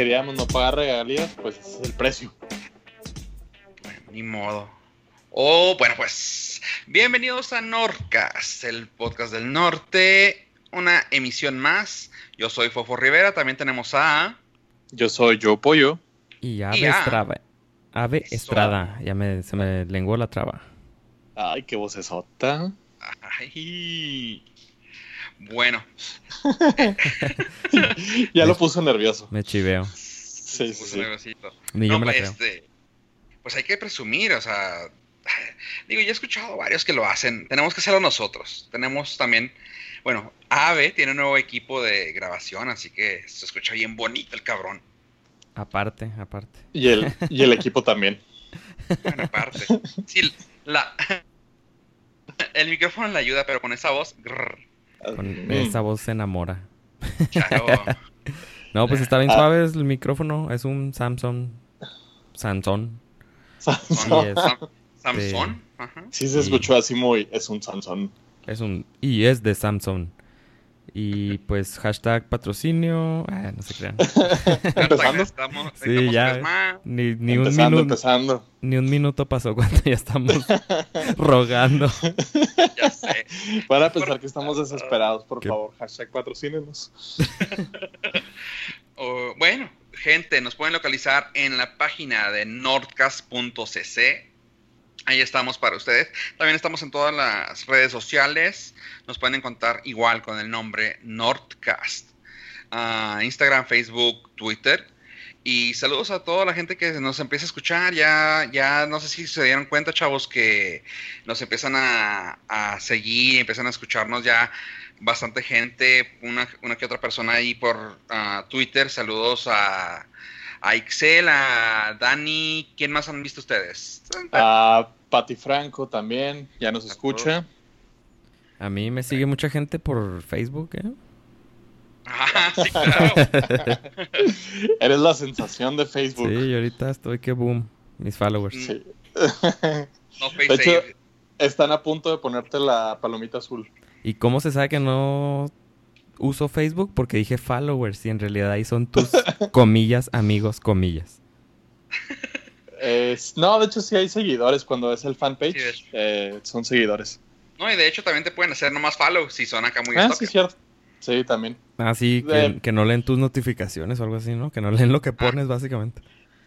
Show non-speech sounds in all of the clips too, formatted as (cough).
Queríamos no pagar regalías, pues ese es el precio. Bueno, ni modo. Oh, bueno, pues bienvenidos a Nordcast, el podcast del norte, una emisión más. Yo soy Fofo Rivera, también tenemos a... Yo soy Yo Pollo. Y Ave Y a- Estrada. Ave Eso. Estrada. Ya me, se me lenguó la traba. Ay, qué vocesota. Ay. Bueno, (laughs) Ya lo puso nervioso. Me chiveo. Sí, sí, puse sí. nerviosito. Ni yo No, me la pues, creo. este, pues hay que presumir, o sea, (laughs) digo, ya he escuchado varios que lo hacen, tenemos que hacerlo nosotros. Tenemos también, bueno, Ave tiene un nuevo equipo de grabación, así que se escucha bien bonito el cabrón. Aparte, aparte. Y el, y el equipo también. Bueno, aparte. Sí, la, (laughs) el micrófono le ayuda, pero con esa voz, grrr, Con Mm. esa voz se enamora. (laughs) No, pues está bien Ah. suave el micrófono. Es un Samsung. Samsung. Samsung. es. Sam- Samsung. Ajá. Sí se escuchó así muy... Es un Samsung. Es un. Y es de Samsung. Y pues hashtag patrocinio. Ah, no se crean. (laughs) ¿Empezando? Estamos, Sí, necesitamos ya. tres más. Ni, ni un minuto. empezando. Ni un minuto pasó cuando ya estamos (laughs) rogando. Ya sé. Van a pensar que estamos desesperados, por ¿Qué? favor. Hashtag patrocínenos. (laughs) Oh, bueno, gente, nos pueden localizar en la página de nordcast.cc. Ahí estamos para ustedes. También estamos en todas las redes sociales. Nos pueden encontrar igual con el nombre Nordcast. Ah, Instagram, Facebook, Twitter. Y saludos a toda la gente que nos empieza a escuchar. Ya, ya no sé si se dieron cuenta, chavos, que nos empiezan a, seguir, empiezan a escucharnos ya bastante gente, una, una que otra persona ahí por ah, Twitter. Saludos a, a Ixel, a Dani. ¿Quién más han visto ustedes? A Pati Franco también. Ya nos escucha. A mí me sigue mucha gente por Facebook, ¿eh? Ah, sí, (laughs) claro. (laughs) Eres la sensación de Facebook. Sí, y ahorita estoy que boom. Mis followers. Sí. No (laughs) De hecho, están a punto de ponerte la palomita azul. ¿Y cómo se sabe que no uso Facebook? Porque dije followers y en realidad ahí son tus (laughs) comillas, amigos, comillas. Es- no, de hecho sí hay seguidores cuando es el fanpage. Sí, eh, son seguidores. No, y de hecho también te pueden hacer nomás follow si son acá muy Ah, stalker. sí, cierto. Sí, también. Así que, De- que no leen tus notificaciones o algo así, ¿no? Que no leen lo que pones, básicamente.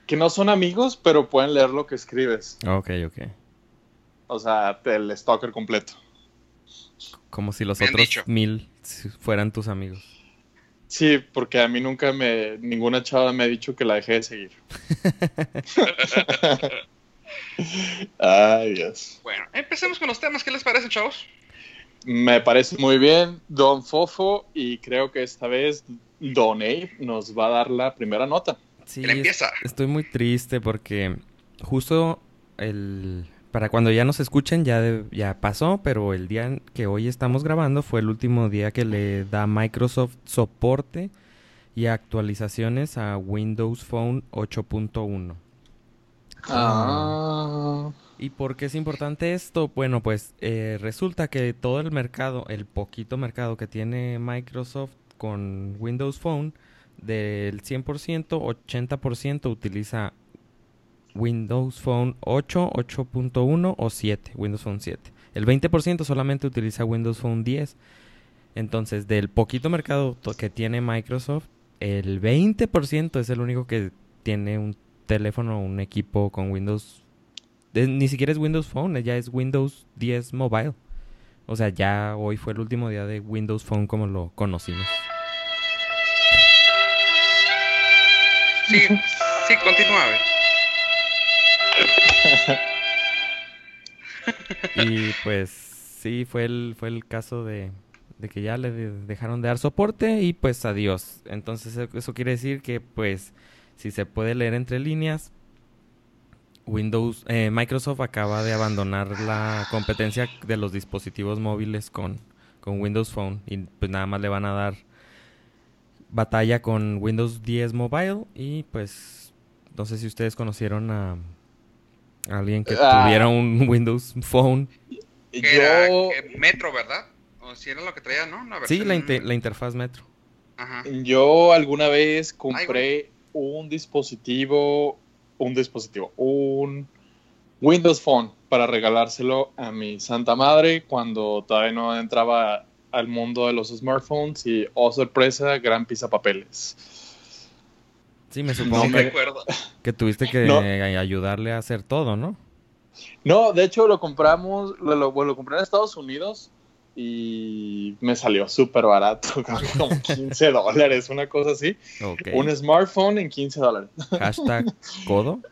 Que no son amigos, pero pueden leer lo que escribes. Ok, ok. O sea, el stalker completo. Como si los otros dicho. mil fueran tus amigos. Sí, porque a mí nunca me. Ninguna chava me ha dicho que la dejé de seguir. (laughs) Ay, Dios. Bueno, empecemos con los temas. ¿Qué les parece, chavos? Me parece muy bien, Don Fofo, y creo que esta vez Don Abe nos va a dar la primera nota. Sí, ¿Quién empieza? es- estoy muy triste porque justo el para cuando ya nos escuchen ya de- ya pasó, pero el día que hoy estamos grabando fue el último día que le da Microsoft soporte y actualizaciones a Windows Phone 8.1. Ah. ¿Y por qué es importante esto? Bueno, pues eh, resulta que todo el mercado, el poquito mercado que tiene Microsoft con Windows Phone, del 100%, 80% utiliza Windows Phone 8, 8.1 o 7, Windows Phone 7. El 20% solamente utiliza Windows Phone 10. Entonces, del poquito mercado que tiene Microsoft, el 20% es el único que tiene un teléfono o un equipo con Windows. ni siquiera es Windows Phone, ya es Windows 10 Mobile. O sea, ya hoy fue el último día de Windows Phone como lo conocimos. Sí, sí, continúa. (laughs) Y pues sí, fue el, fue el caso de, de que ya le de- dejaron de dar soporte y pues adiós. Entonces e- eso quiere decir que pues si se puede leer entre líneas, Windows, eh, Microsoft acaba de abandonar la competencia de los dispositivos móviles con, con Windows Phone y pues nada más le van a dar batalla con Windows 10 Mobile y pues no sé si ustedes conocieron a alguien que Ah. tuviera un (laughs) Windows Phone. Era Yo. Metro, ¿verdad? O si era lo que traía, ¿no? Una Sí, la, interfaz Metro. Yo alguna vez compré un dispositivo, un dispositivo, un Windows Phone para regalárselo a mi santa madre cuando todavía no entraba al mundo de los smartphones y, oh sorpresa, gran papeles. Sí, me supongo que, tuviste que ayudarle a hacer todo, ¿no? No, de hecho lo compramos, lo, lo, compré en Estados Unidos y me salió súper barato, (laughs) como 15 dólares, una cosa así. Un smartphone en 15 dólares. Hashtag (laughs) codo. (laughs)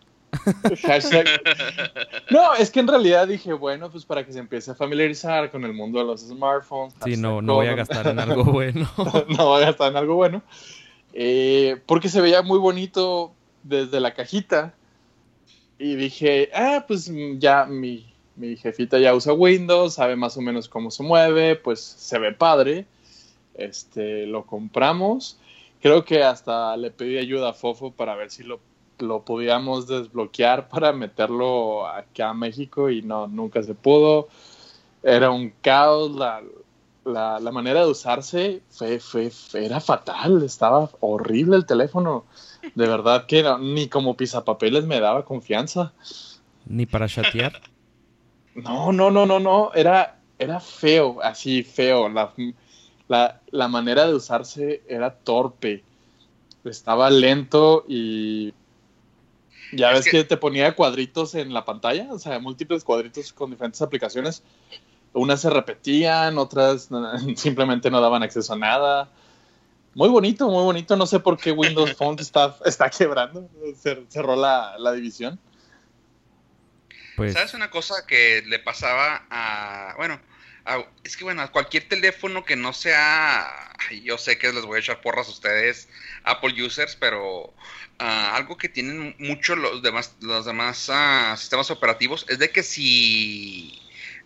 No, es que en realidad dije, bueno, pues para que se empiece a familiarizar con el mundo de los smartphones. Sí, no, no voy a gastar en algo bueno. no voy a gastar en algo bueno. Eh, porque se veía muy bonito desde la cajita. Y dije, ah, pues ya mi, mi jefita ya usa Windows, sabe más o menos cómo se mueve, pues se ve padre. Este, lo compramos. Creo que hasta le pedí ayuda a Fofo para ver si lo lo podíamos desbloquear (laughs) para meterlo acá a México y no, nunca se pudo. Era un caos, la, la, manera de usarse fue, fue, era fatal, estaba horrible el teléfono. De verdad que ni como pisapapeles me daba confianza. ¿Ni para chatear? No, no, no, no, no, era, era feo, así feo. La, la, la manera de usarse era torpe. Estaba lento y ya ves que... te ponía cuadritos en la pantalla, o sea, múltiples cuadritos con diferentes aplicaciones. Unas se repetían, otras (laughs) simplemente no daban acceso a nada. Muy bonito, muy bonito. No sé por qué Windows Phone está, (laughs) está quebrando. cerró la, la división. Pues... ¿Sabes una cosa que le pasaba a. Bueno, es que bueno, a cualquier teléfono que no sea. Yo sé que les voy a echar porras a ustedes, Apple users, pero algo que tienen mucho los demás, los demás ah, sistemas operativos es de que si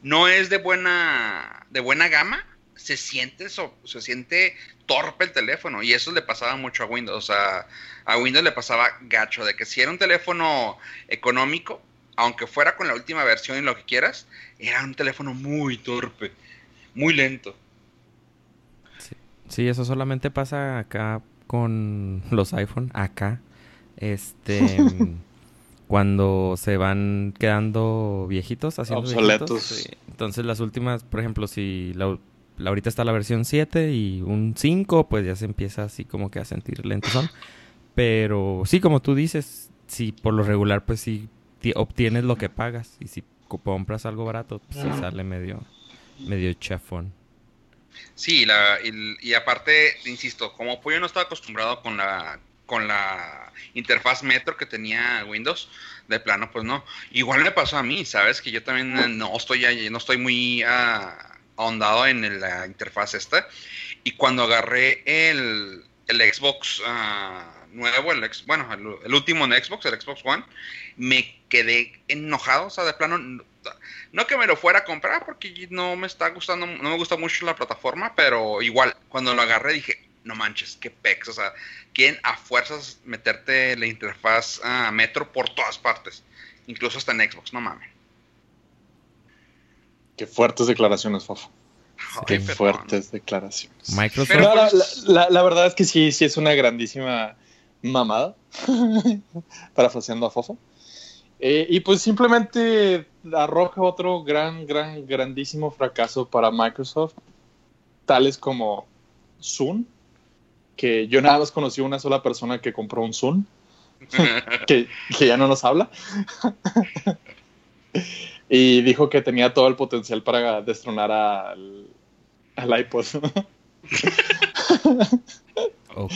no es de buena, de buena gama, se siente, se siente torpe el teléfono. Y eso le pasaba mucho a Windows. a Windows le pasaba gacho, de que si era un teléfono económico, aunque fuera con la última versión y lo que quieras, era un teléfono muy torpe, muy lento. sí eso solamente pasa acá con los iPhone, acá. Este. (laughs) cuando se van quedando viejitos, haciendo obsoletos. Entonces, las últimas, por ejemplo, si la, ahorita está la versión 7 y un 5, pues ya se empieza así como que a sentir lentosón. Pero sí, como tú dices, si por lo regular, pues sí obtienes lo que pagas. Y si compras algo barato, pues sale medio, medio chafón. Sí, la, y, y, aparte, insisto, como yo no estaba acostumbrado con la con la interfaz Metro que tenía Windows, de plano, pues no. Igual me pasó a mí, ¿sabes? Que yo también eh, no estoy, no estoy muy ah, ahondado en la interfaz esta. Y cuando agarré el, el Xbox uh, nuevo, el bueno, el, último en Xbox, el Xbox One, me quedé enojado, o sea, de plano, no que me lo fuera a comprar porque no me está gustando, no me gusta mucho la plataforma, pero igual, cuando lo agarré dije, no manches, qué pex, o sea, quieren a fuerzas meterte la interfaz a Metro por todas partes, incluso hasta en Xbox, no mames. Qué fuertes declaraciones, Fofo. Qué fuertes declaraciones. Microsoft. la, verdad es que sí, sí es una grandísima mamada, (laughs) parafraseando a Fofo. Eh, y pues simplemente arroja otro gran, gran, grandísimo fracaso para Microsoft, tales como Zoom, que yo nada más conocí una sola persona que compró un Zoom, (laughs) que, ya no nos habla. (laughs) y dijo que tenía todo el potencial para destronar al, al iPod. (laughs) ok.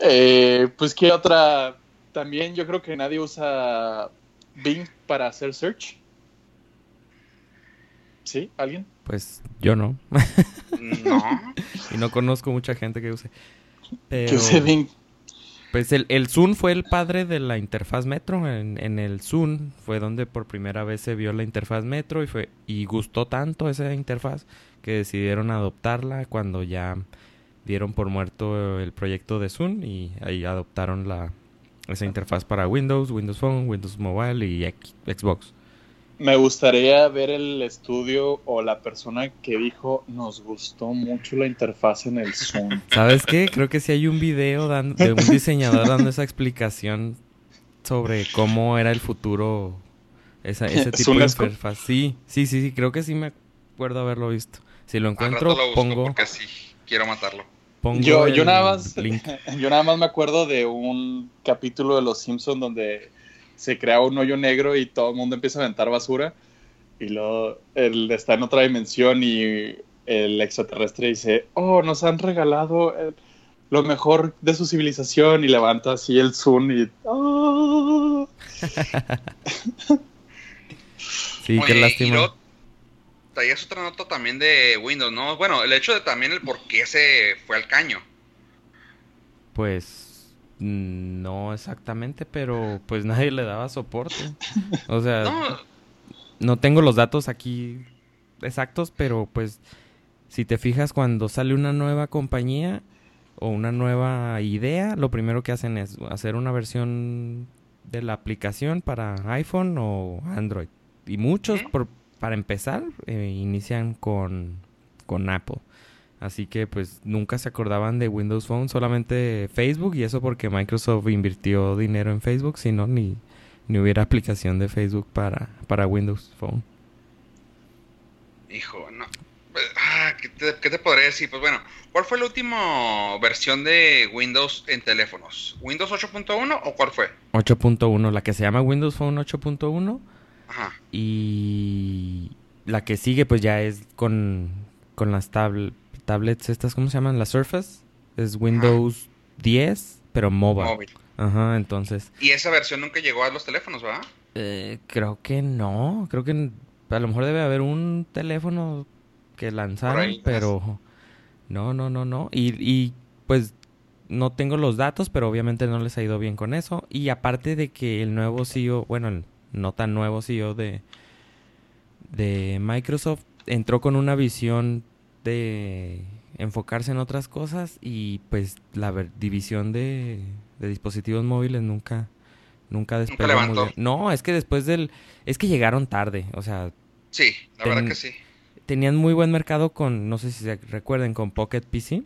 Eh, pues qué otra. También yo creo que nadie usa Bing para hacer search. ¿Sí? ¿Alguien? Pues yo no. no. (laughs) y no conozco mucha gente que use. Pero, que use Bing. Pues el, el Zoom fue el padre de la interfaz Metro. En, en, el Zoom fue donde por primera vez se vio la interfaz Metro y fue y gustó tanto esa interfaz que decidieron adoptarla cuando ya dieron por muerto el proyecto de Zoom y ahí adoptaron la esa interfaz para Windows, Windows Phone, Windows Mobile y Xbox. Me gustaría ver el estudio o la persona que dijo nos gustó mucho la interfaz en el Zoom. (laughs) ¿Sabes qué? Creo que sí hay un video de un diseñador dando esa explicación sobre cómo era el futuro, esa, (laughs) ese tipo de interfaz. Sí, sí, sí, sí, creo que sí me acuerdo haberlo visto. Si lo encuentro, pongo... Porque sí, quiero matarlo. yo, yo, nada más, (laughs) yo nada más me acuerdo de un capítulo de Los Simpsons donde se crea un hoyo negro y todo el mundo empieza a aventar basura. Y luego él está en otra dimensión y el extraterrestre dice, oh, nos han regalado eh, lo mejor de su civilización y levanta así el zoom y... Oh". (laughs) sí, qué lástima. Y es otra nota también de Windows, ¿no? Bueno, el hecho de también el por qué se fue al caño. Pues no exactamente, pero pues (laughs) nadie le daba soporte. O sea, (laughs) no. tengo los datos aquí exactos, pero pues si te fijas cuando sale una nueva compañía o una nueva idea, lo primero que hacen es hacer una versión de la aplicación para iPhone o Android. Y muchos, por, para empezar, eh, inician con, con Apple. Así que pues nunca se acordaban de Windows Phone, solamente Facebook y eso porque Microsoft invirtió dinero en Facebook, si no ni, ni hubiera aplicación de Facebook para, para Windows Phone. Hijo, no. Ah, ¿qué, te, podría decir? Pues bueno, ¿cuál fue la última versión de Windows en teléfonos? ¿Windows 8.1 o cuál fue? 8.1, la que se llama Windows Phone 8.1. Ajá. Y la que sigue pues ya es con, con las tablets tablets estas, ¿cómo se llaman? Las Surface. Es Windows 10, pero mobile. Ajá, entonces. ¿Y esa versión nunca llegó a los teléfonos, va? Eh, creo que no. Creo que a lo mejor debe haber un teléfono que lanzaron, pero no, no, no, no. Y, y pues no tengo los datos, pero obviamente no les ha ido bien con eso. Y aparte de que el nuevo CEO, bueno, el no tan nuevo CEO de, de Microsoft entró con una visión de enfocarse en otras cosas y pues la división de, dispositivos móviles nunca nunca despegó No, es que después del es que llegaron tarde, o sea, Sí, la verdad que sí. Tenían muy buen mercado con no sé si se recuerden con Pocket PC.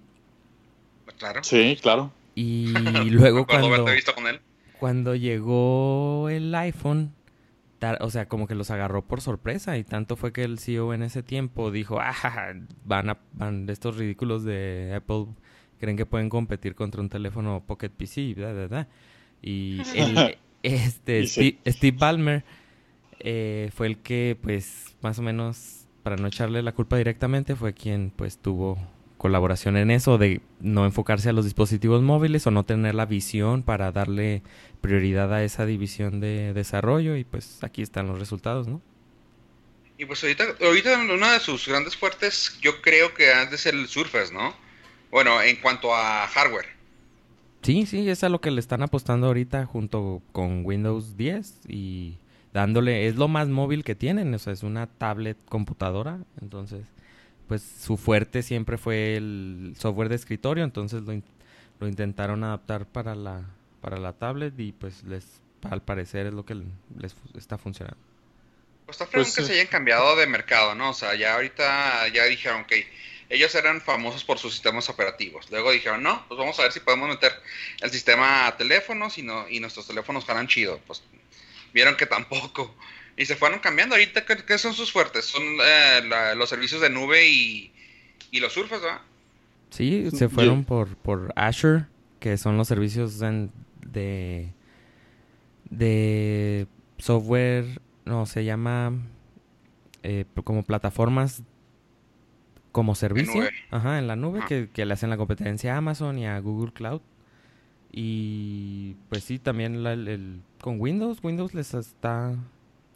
Claro. Sí, claro. Y (laughs) luego cuando cuando llegó el iPhone o sea, como que los agarró por sorpresa y tanto fue que el CEO en ese tiempo dijo, ah, van a, van estos ridículos de Apple creen que pueden competir contra un teléfono Pocket PC, bla, bla, bla. Y este, (laughs) Steve, Ballmer eh, fue el que, pues, más o menos, para no echarle la culpa directamente, fue quien, pues, tuvo colaboración en eso, de no enfocarse a los dispositivos móviles o no tener la visión para darle prioridad a esa división de desarrollo y pues aquí están los resultados, ¿no? Y pues ahorita, ahorita una de sus grandes fuertes yo creo que ha de ser el Surface, ¿no? Bueno, en cuanto a hardware. Sí, sí, es a lo que le están apostando ahorita junto con Windows 10 y dándole, es lo más móvil que tienen, o sea, es una tablet computadora, entonces pues su fuerte siempre fue el software de escritorio, entonces lo, lo intentaron adaptar para la, para la tablet y pues les al parecer es lo que les está funcionando. Pues está pues, que se hayan cambiado de mercado, ¿no? O sea, ya ahorita ya dijeron que ellos eran famosos por sus sistemas operativos. Luego dijeron, no, pues vamos a ver si podemos meter el sistema a teléfonos y, no, y nuestros teléfonos jalan chido. Pues vieron que tampoco. Y se fueron cambiando. Ahorita, ¿qué, son sus fuertes? Son eh, los servicios de nube y, los surfers, ¿verdad? Sí, se fueron por, por Azure, que son los servicios de, de software, no, se llama eh, como plataformas como servicio. Ajá, en la nube, que, que, le hacen la competencia a Amazon y a Google Cloud. Y pues sí, también el, con Windows, Windows les está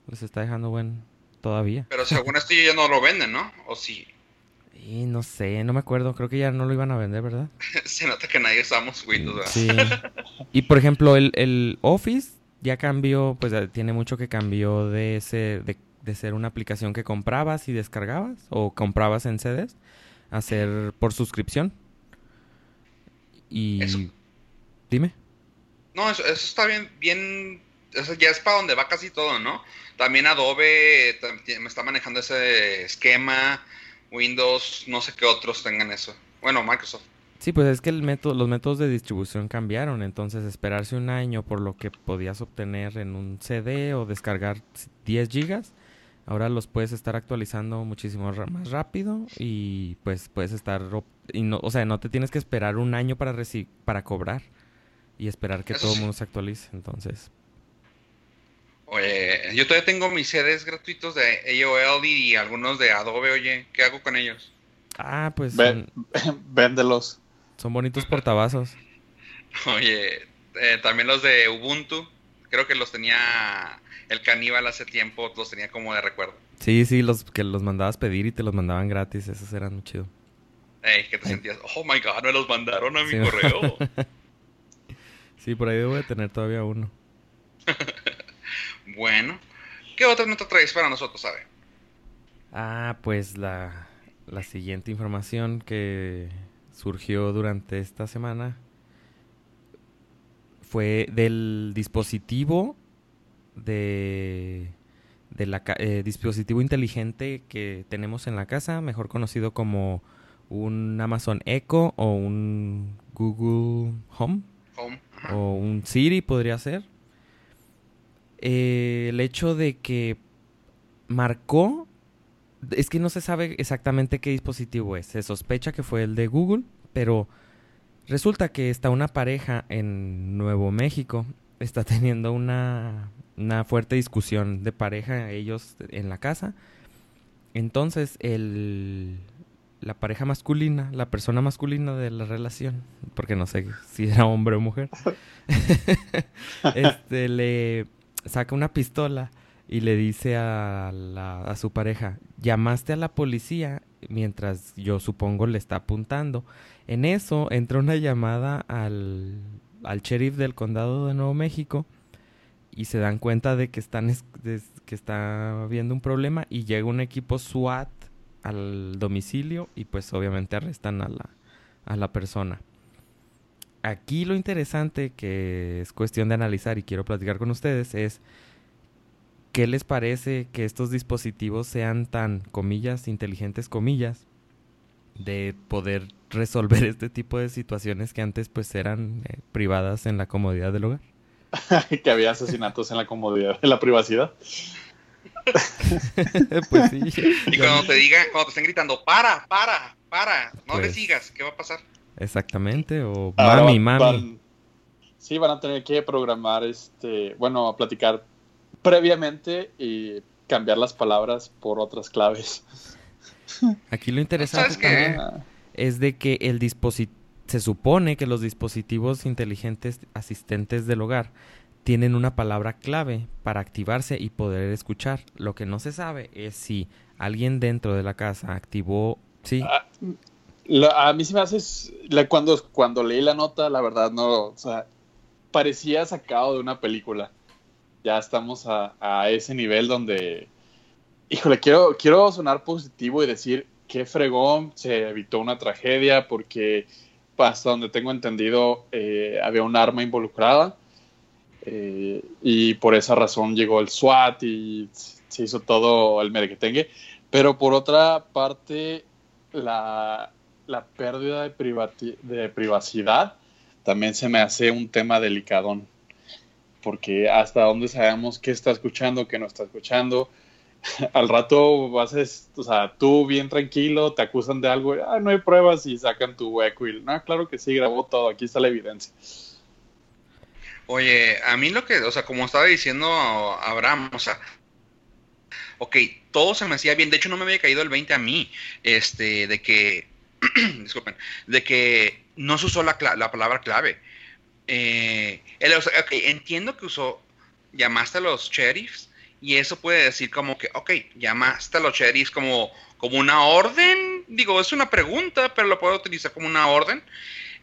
les está dejando buen todavía. Pero según esto ya no lo venden, ¿no? ¿O sí? Y no sé, no me acuerdo, creo que ya no lo iban a vender, ¿verdad? (laughs) Se nota que nadie usamos Windows, ¿verdad? Sí. y por ejemplo, el, el Office ya cambió, pues tiene mucho que cambió de ser, de, ser una aplicación que comprabas y descargabas o comprabas en CDs a ser por suscripción. Y... Dime. No, eso, eso está bien, bien ya es para donde va casi todo, ¿no? También Adobe me está manejando ese esquema, Windows, no sé qué otros tengan eso. Bueno, Microsoft. Sí, pues es que el método, los métodos de distribución cambiaron, entonces esperarse un año por lo que podías obtener en un CD o descargar 10 gigas, ahora los puedes estar actualizando muchísimo más rápido y pues puedes estar, y no, o sea, no te tienes que esperar un año para, para cobrar y esperar que todo el mundo se actualice, entonces. Oye, yo todavía tengo mis CDs gratuitos de AOL y algunos de Adobe, oye, ¿qué hago con ellos? Ah, pues... (laughs) véndelos. Son bonitos portavasos. Oye, eh, también los de Ubuntu. Creo que los tenía el caníbal hace tiempo, los tenía como de recuerdo. Sí, sí, los que los mandabas pedir y te los mandaban gratis, esos eran muy chidos. Ey, que te sentías, oh my god, me los mandaron a mi correo. (laughs) sí, por ahí debo de tener todavía uno. (laughs) bueno, ¿qué otra nota traes para nosotros, sabe? Ah, pues la, la siguiente información que surgió durante esta semana fue del dispositivo de, de la eh, dispositivo inteligente que tenemos en la casa, mejor conocido como un Amazon Echo o un Google Home, o un Siri podría ser. Eh, el hecho de que marcó es que no se sabe exactamente qué dispositivo es. Se sospecha que fue el de Google, pero resulta que está una pareja en Nuevo México. Está teniendo una, una fuerte discusión de pareja ellos en la casa. Entonces, el, la pareja masculina, la persona masculina de la relación, porque no sé si era hombre o mujer, (laughs) este, le saca una pistola y le dice a, a su pareja, llamaste a la policía mientras yo supongo le está apuntando. En eso entra una llamada al, al sheriff del condado de Nuevo México y se dan cuenta de que están que está habiendo un problema y llega un equipo SWAT al domicilio y pues obviamente arrestan a la, a la persona. Aquí lo interesante que es cuestión de analizar y quiero platicar con ustedes es ¿Qué les parece que estos dispositivos sean tan, comillas, inteligentes, comillas, de poder resolver (laughs) este tipo de situaciones que antes pues eran eh, privadas en la comodidad del hogar? (laughs) que había asesinatos en la comodidad, en la privacidad. (laughs) pues sí. Y cuando te digan, cuando te estén gritando, para, para, para, no te pues sigas, ¿qué va a pasar? Exactamente, o mami, mami. sí, van a tener que programar, este, bueno, a platicar previamente y cambiar las palabras por otras claves. Aquí lo interesante es de que el dispositivo se supone que los dispositivos inteligentes asistentes del hogar tienen una palabra clave para activarse y poder escuchar. Lo que no se sabe es si alguien dentro de la casa activó, sí. Ah, a mí sí me hace cuando cuando leí la nota, la verdad no, o sea, parecía sacado de una película ya estamos a, ese nivel donde, híjole, quiero, quiero sonar positivo y decir qué fregón, se evitó una tragedia porque hasta donde tengo entendido eh, había un arma involucrada eh, y por esa razón llegó el SWAT y se hizo todo el merequetengue. Pero por otra parte, la, pérdida de, de privacidad también se me hace un tema delicadón porque hasta dónde sabemos qué está escuchando, qué no está escuchando. (laughs) Al rato vas a, o sea, tú bien tranquilo, te acusan de algo, ah, no hay pruebas y sacan tu hueco y, no, claro que sí, grabó todo, aquí está la evidencia. Oye, a mí lo que, o sea, como estaba diciendo Abraham, o sea, ok, todo se me hacía bien, de hecho no me había caído el 20 a mí, este, de que, (clears throat) disculpen, de que no se usó la, la palabra clave. Eh, entiendo que usó, llamaste a los sheriffs y eso puede decir como que, ok, llamaste a los sheriffs como, como una orden. Digo, es una pregunta, pero lo puedo utilizar como una orden.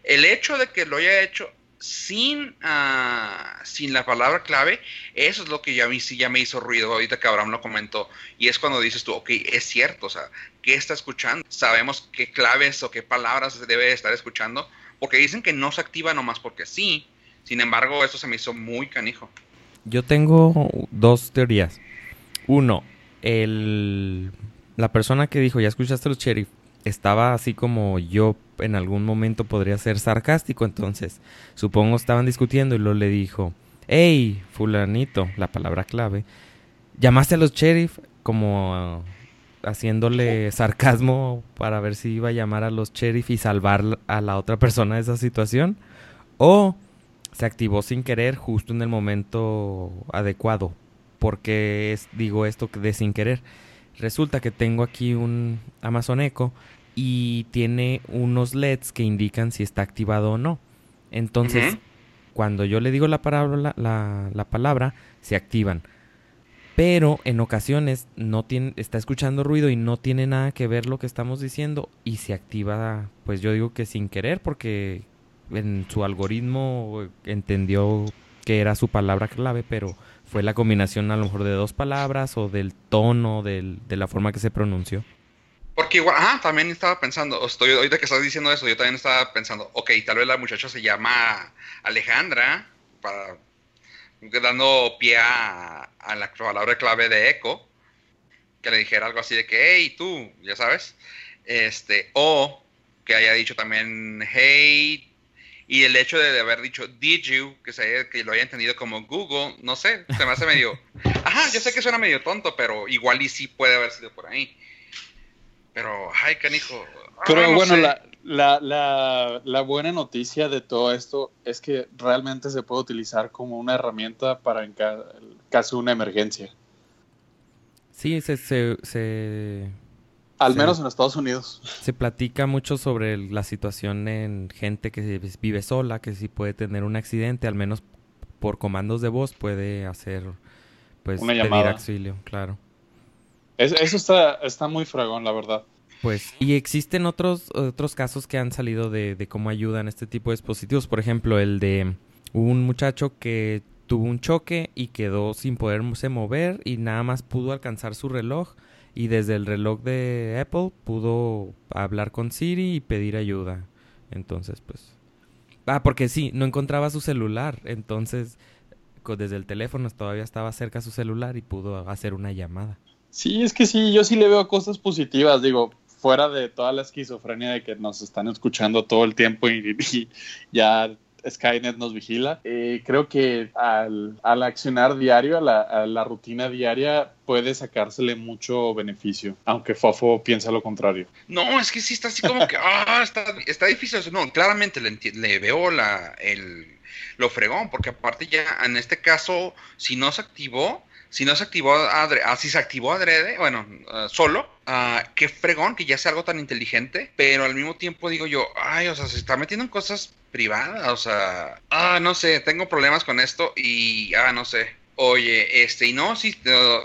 El hecho de que lo haya hecho sin, ah, sin la palabra clave, eso es lo que ya, sí ya me hizo ruido ahorita que Abraham lo comentó. Y es cuando dices tú, ok, es cierto, o sea, ¿qué está escuchando? Sabemos qué claves o qué palabras se debe estar escuchando porque dicen que no se activa nomás porque sí. Sin embargo, eso se me hizo muy canijo. Yo tengo dos teorías. Uno, el, la persona que dijo, ya escuchaste los sheriff, estaba así como yo en algún momento podría ser sarcástico, entonces supongo estaban discutiendo y luego le dijo, hey, fulanito, la palabra clave, llamaste a los sheriff como haciéndole sarcasmo para ver si iba a llamar a los sheriff y salvar a la otra persona de esa situación, o se activó sin querer justo en el momento adecuado. Porque es, digo esto de sin querer. Resulta que tengo aquí un Amazon Echo y tiene unos LEDs que indican si está activado o no. Entonces, cuando yo le digo la palabra, la, la, palabra, se activan. Pero en ocasiones no tiene, está escuchando ruido y no tiene nada que ver lo que estamos diciendo y se activa, pues yo digo que sin querer porque en su algoritmo entendió que era su palabra clave, pero fue la combinación a lo mejor de dos palabras o del tono, del, de la forma que se pronunció. Porque igual, ah, también estaba pensando, estoy, ahorita que estás diciendo eso, yo también estaba pensando, ok, tal vez la muchacha se llama Alejandra, para, dando pie a, la palabra clave de eco, que le dijera algo así de que, hey, tú, ya sabes, este, o que haya dicho también, hey, y el hecho de, haber dicho did you, que, se, que lo haya entendido como Google, no sé, se me hace medio, (laughs) ajá, yo sé que suena medio tonto, pero igual y sí puede haber sido por ahí. Pero, ay, canijo. Pero bueno, la, la, la, buena noticia de todo esto es que realmente se puede utilizar como una herramienta para en caso de una emergencia. Sí, se, se, Al menos en Estados Unidos. Se platica mucho sobre la situación en gente que vive sola, que si puede tener un accidente, al menos por comandos de voz puede hacer, pues, una pedir llamada. auxilio, claro eso está, está muy fragón, la verdad. Pues, y existen otros, otros casos que han salido de, de cómo ayudan este tipo de dispositivos. Por ejemplo, el de un muchacho que tuvo un choque y quedó sin poderse mover y nada más pudo alcanzar su reloj y desde el reloj de Apple pudo hablar con Siri y pedir ayuda. Entonces, pues... Ah, porque sí, no encontraba su celular. Entonces, desde el teléfono todavía estaba cerca su celular y pudo hacer una llamada. Sí, es que sí, yo sí le veo cosas positivas, digo, fuera de toda la esquizofrenia de que nos están escuchando todo el tiempo y, (laughs) ya Skynet nos vigila. Eh, creo que al, accionar diario, a la, rutina diaria, puede sacársele mucho beneficio, aunque Fofo piensa lo contrario. No, es que sí está así como que, (laughs) ah, está, está difícil. No, claramente le, le veo la, el, lo fregón, porque aparte ya en este caso, si no se activó, si no se activó adrede, ah, si se activó adrede, bueno, ah, solo, uh, qué fregón que ya sea algo tan inteligente, pero al mismo tiempo digo yo, ay, o sea, se está metiendo en cosas privadas, o sea, ah, no sé, tengo problemas con esto y, ah, no sé. Oye, este, y no, sí,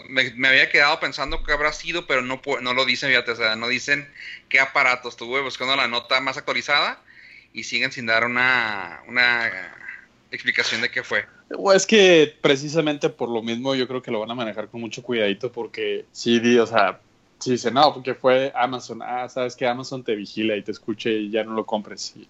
me, había quedado pensando que habrá sido, pero no, no lo dicen, fíjate, o sea, no dicen qué aparatos. Estuve buscando la nota más actualizada y siguen sin dar una, una explicación de qué fue. Es que precisamente por lo mismo yo creo que lo van a manejar con mucho cuidadito porque sí, o sea, si dice, no, porque fue Amazon, ah, sabes que Amazon te vigila y te escuche y ya no lo compres. Y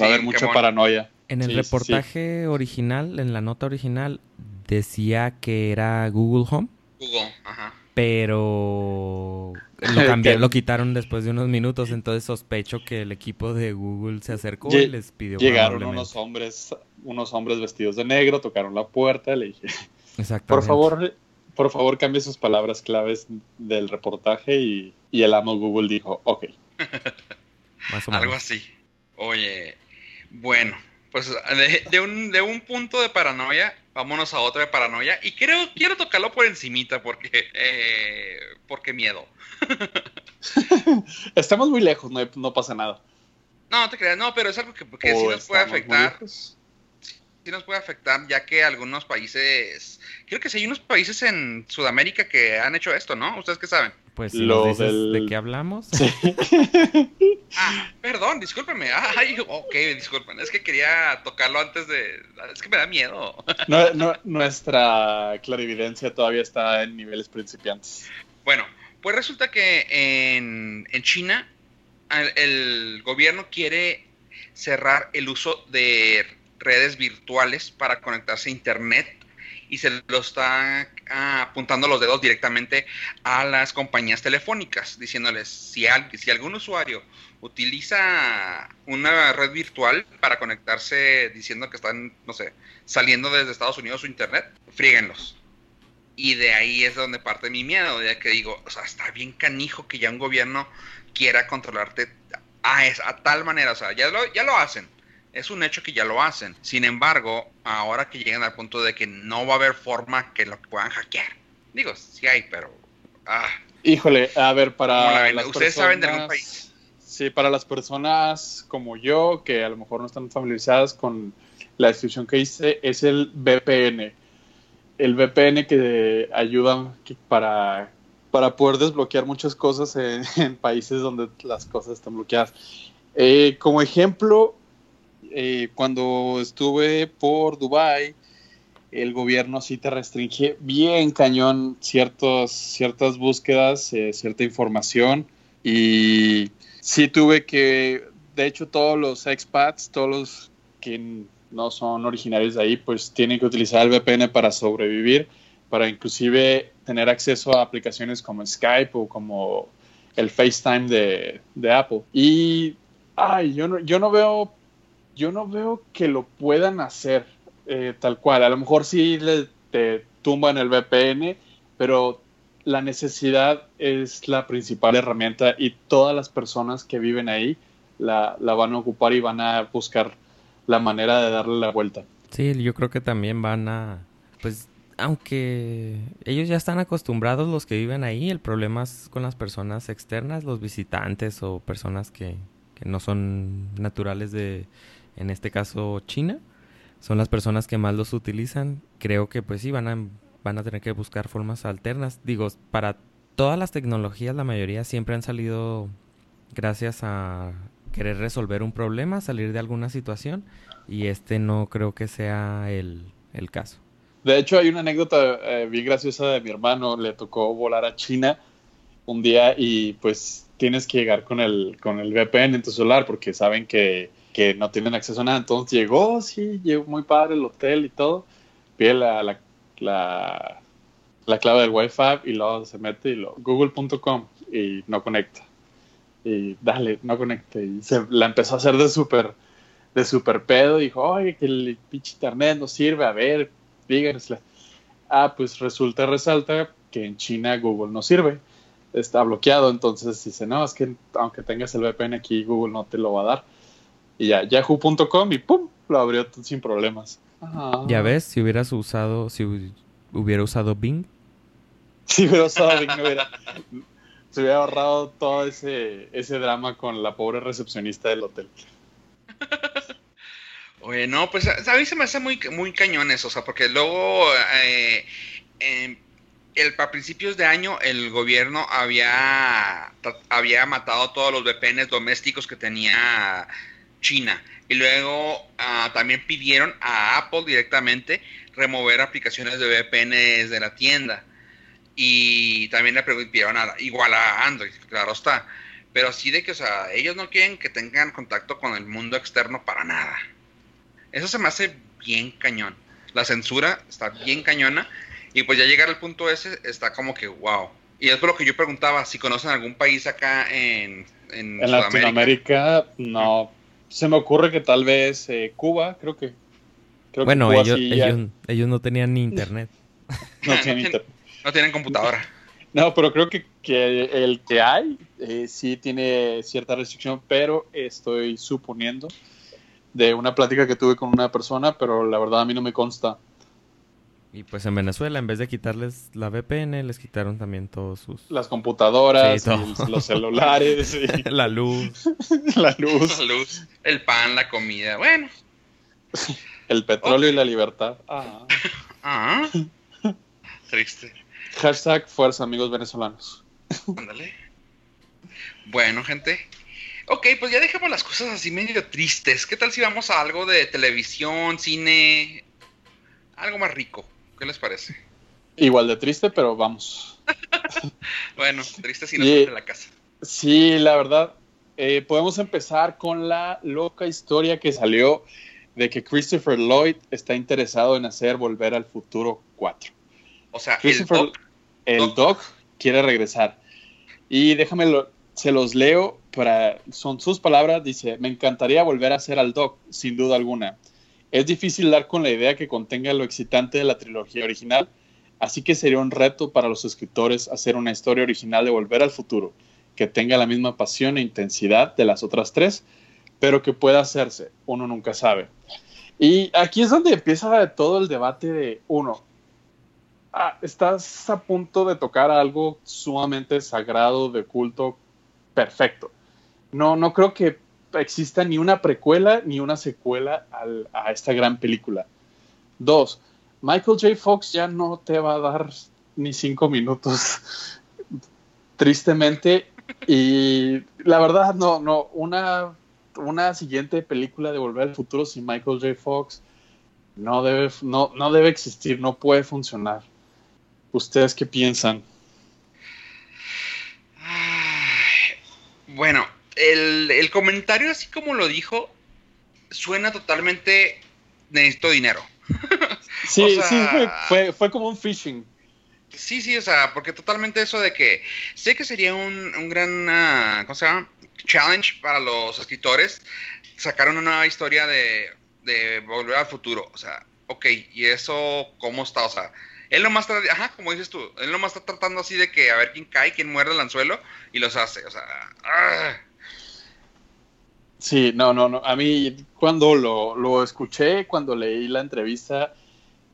va a haber mucha paranoia. En el reportaje original, en la nota original, decía que era Google Home. Google, ajá. Pero lo (laughs) cambiaron, lo quitaron después de unos minutos, entonces sospecho que el equipo de Google se acercó y les pidió Llegaron unos hombres, unos hombres vestidos de negro, tocaron la puerta, le dije, por favor, por favor cambie sus palabras claves del reportaje y, el amo Google dijo, ok. (laughs) Algo así. Oye, bueno, pues de, un, de un punto de paranoia, vámonos a otro de paranoia. Y creo, quiero tocarlo por encimita porque, eh, porque miedo. (laughs) Estamos muy lejos, no, pasa nada. No, te creas, no, pero es algo que, sí nos puede afectar. Sí nos puede afectar, ya que algunos países, creo que sí hay unos países en Sudamérica que han hecho esto, ¿no? ¿Ustedes qué saben? Pues lo de qué hablamos. (laughs) ah, perdón, discúlpeme. Ay, ok, disculpen. Es que quería tocarlo antes de. Es que me da miedo. nuestra clarividencia todavía está en niveles principiantes. Bueno, pues resulta que en, China el, gobierno quiere cerrar el uso de redes virtuales para conectarse a Internet y se lo está ah, apuntando los dedos directamente a las compañías telefónicas, diciéndoles si, si algún usuario utiliza una red virtual para conectarse diciendo que están, no sé, saliendo desde Estados Unidos su internet, fríguenlos. Y de ahí es donde parte mi miedo, de que digo, o sea, está bien canijo que ya un gobierno quiera controlarte a, a tal manera, o sea, ya lo, ya lo hacen, es un hecho que ya lo hacen. Sin embargo, ahora que llegan al punto de que no va a haber forma que lo puedan hackear. Digo, sí hay, pero... Ah. Híjole, a ver, para... Las Ustedes saben de algún país. Sí, para las personas como yo, que a lo mejor no están familiarizadas con la descripción que hice, es el VPN. El VPN que ayuda para, para poder desbloquear muchas cosas (laughs) en, países donde las cosas están bloqueadas. Eh, como ejemplo, eh, cuando estuve por Dubai, el gobierno sí te restringe bien cañón ciertos, ciertas búsquedas, eh, cierta información y sí tuve que, de hecho todos los expats, todos los que no son originarios de ahí, pues tienen que utilizar el VPN para sobrevivir, para inclusive tener acceso a aplicaciones como Skype o como el FaceTime de, de Apple. Y ay, yo no, yo no veo yo no veo que lo puedan hacer eh, tal cual. A lo mejor sí le, te tumban el VPN, pero la necesidad es la principal herramienta y todas las personas que viven ahí la, la, van a ocupar y van a buscar la manera de darle la vuelta. Sí, yo creo que también van a, pues, aunque ellos ya están acostumbrados los que viven ahí, el problema es con las personas externas, los visitantes o personas que, que no son naturales de, en este caso China, son las personas que más los utilizan. Creo que pues sí van a, van a tener que buscar formas alternas. Digo, para todas las tecnologías la mayoría siempre han salido gracias a querer resolver un problema, salir de alguna situación y este no creo que sea el, el caso. De hecho hay una anécdota eh, bien graciosa de mi hermano, le tocó volar a China un día y pues tienes que llegar con el, con el VPN en tu celular porque saben que que no tienen acceso a nada. Entonces llegó, sí, llegó muy padre el hotel y todo. Pide la, la, la, clave del Wi-Fi y luego se mete y lo google.com y no conecta. Y dale, no conecta. Y se la empezó a hacer de súper de super pedo. Dijo, oye, que el pinche internet no sirve. A ver, díganle. Ah, pues resulta, resalta que en China Google no sirve. Está bloqueado. Entonces dice, no, es que aunque tengas el VPN aquí, Google no te lo va a dar y ya, yahoo.com y pum, lo abrió sin problemas. Ya ves, si hubieras usado, si hubiera usado Bing. (laughs) Si hubiera usado Bing, hubiera, se hubiera ahorrado todo ese, ese drama con la pobre recepcionista del hotel. (laughs) Oye, no, pues a mí se me hace muy, muy cañones, o sea, porque luego, eh, el, a principios de año, el gobierno había, había matado todos los VPNs domésticos que tenía China. Y luego ah, también pidieron a Apple directamente remover aplicaciones de VPN de la tienda. Y también le pidieron a, igual a Android, claro está. Pero así de que, o sea, ellos no quieren que tengan contacto con el mundo externo para nada. Eso se me hace bien cañón. La censura está bien cañona. Y pues ya llegar al punto ese está como que wow. Y es por lo que yo preguntaba, si conocen algún país acá en, en, en Latinoamérica, no, se me ocurre que tal vez eh, Cuba, creo que. bueno, ellos, ellos, no tenían ni internet. (laughs) no tienen internet. No tienen computadora. (laughs) No, pero creo que, el que hay eh, sí tiene cierta restricción, pero estoy suponiendo de una plática que tuve con una persona, pero la verdad a mí no me consta. Y pues en Venezuela, en vez de quitarles la VPN, les quitaron también todos sus... Las computadoras, los celulares. (laughs) la luz. (laughs) la luz. La luz. El pan, la comida. Bueno. El petróleo y la libertad. Ah. (laughs) ah. Triste. Hashtag fuerza, amigos venezolanos. Ándale. Bueno, gente. Ok, pues ya dejemos las cosas así medio tristes. ¿Qué tal si vamos a algo de televisión, cine? Algo más rico. ¿Qué les parece? Igual de triste, pero vamos. (laughs) bueno, triste si no de la casa. Sí, la verdad. Eh, podemos empezar con la loca historia que salió de que Christopher Lloyd está interesado en hacer Volver al Futuro 4. O sea, Christopher, el Doc, el Doc. Doc quiere regresar. Y déjame, lo- se los leo, para, son sus palabras, dice, me encantaría volver a ser al Doc, sin duda alguna. Es difícil dar con la idea que contenga lo excitante de la trilogía original, así que sería un reto para los escritores hacer una historia original de Volver al Futuro, que tenga la misma pasión e intensidad de las otras tres, pero que pueda hacerse, uno nunca sabe. Y aquí es donde empieza todo el debate de, uno, ah, estás a punto de tocar algo sumamente sagrado, de culto, perfecto. No, no creo que exista ni una precuela ni una secuela a esta gran película. Dos, Michael J. Fox ya no te va a dar ni cinco minutos, (laughs) tristemente. Y la verdad, no, no, una, una siguiente película de Volver al Futuro sin Michael J. Fox no debe, no, no debe existir, no puede funcionar. ¿Ustedes qué piensan? Bueno, el, el comentario así como lo dijo, suena totalmente necesito dinero. (laughs) Sí, O sea- sí, fue, fue, fue como un phishing. Sí, sí, o sea, porque totalmente eso de que sé que sería un, un gran, ah, ¿cómo se llama? Challenge para los escritores sacar una nueva historia de, de Volver al Futuro. O sea, ok, ¿y eso cómo está? O sea, él nomás está, ajá, como dices tú, él nomás está tratando así de que a ver quién cae, quién muerde el anzuelo y los hace. O sea, ah. Sí, no, no, no. A mí cuando lo, lo escuché, cuando leí la entrevista,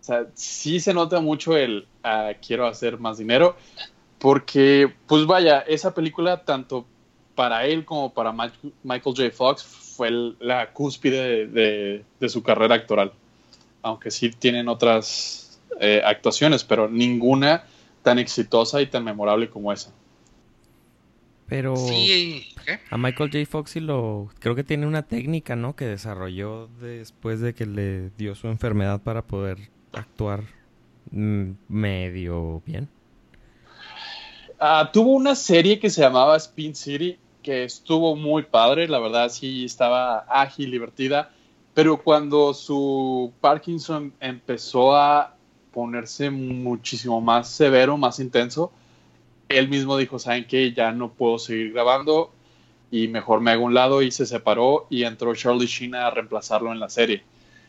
o sea, sí se nota mucho el ah, quiero hacer más dinero, porque, pues vaya, esa película, tanto para él como para Michael J. Fox, fue la cúspide de, de- de su carrera actoral. Aunque sí tienen otras eh, actuaciones, pero ninguna tan exitosa y tan memorable como esa. Pero sí, ¿qué? a Michael J. Fox sí lo... Creo que tiene una técnica, ¿no? Que desarrolló después de que le dio su enfermedad para poder actuar mm, medio bien. Ah, tuvo una serie que se llamaba Spin City, que estuvo muy padre, la verdad sí estaba ágil, divertida, pero cuando su Parkinson empezó a ponerse muchísimo más severo, más intenso, él mismo dijo, ¿saben qué? Ya no puedo seguir grabando y mejor me hago un lado y se separó y entró Charlie Sheen a reemplazarlo en la serie.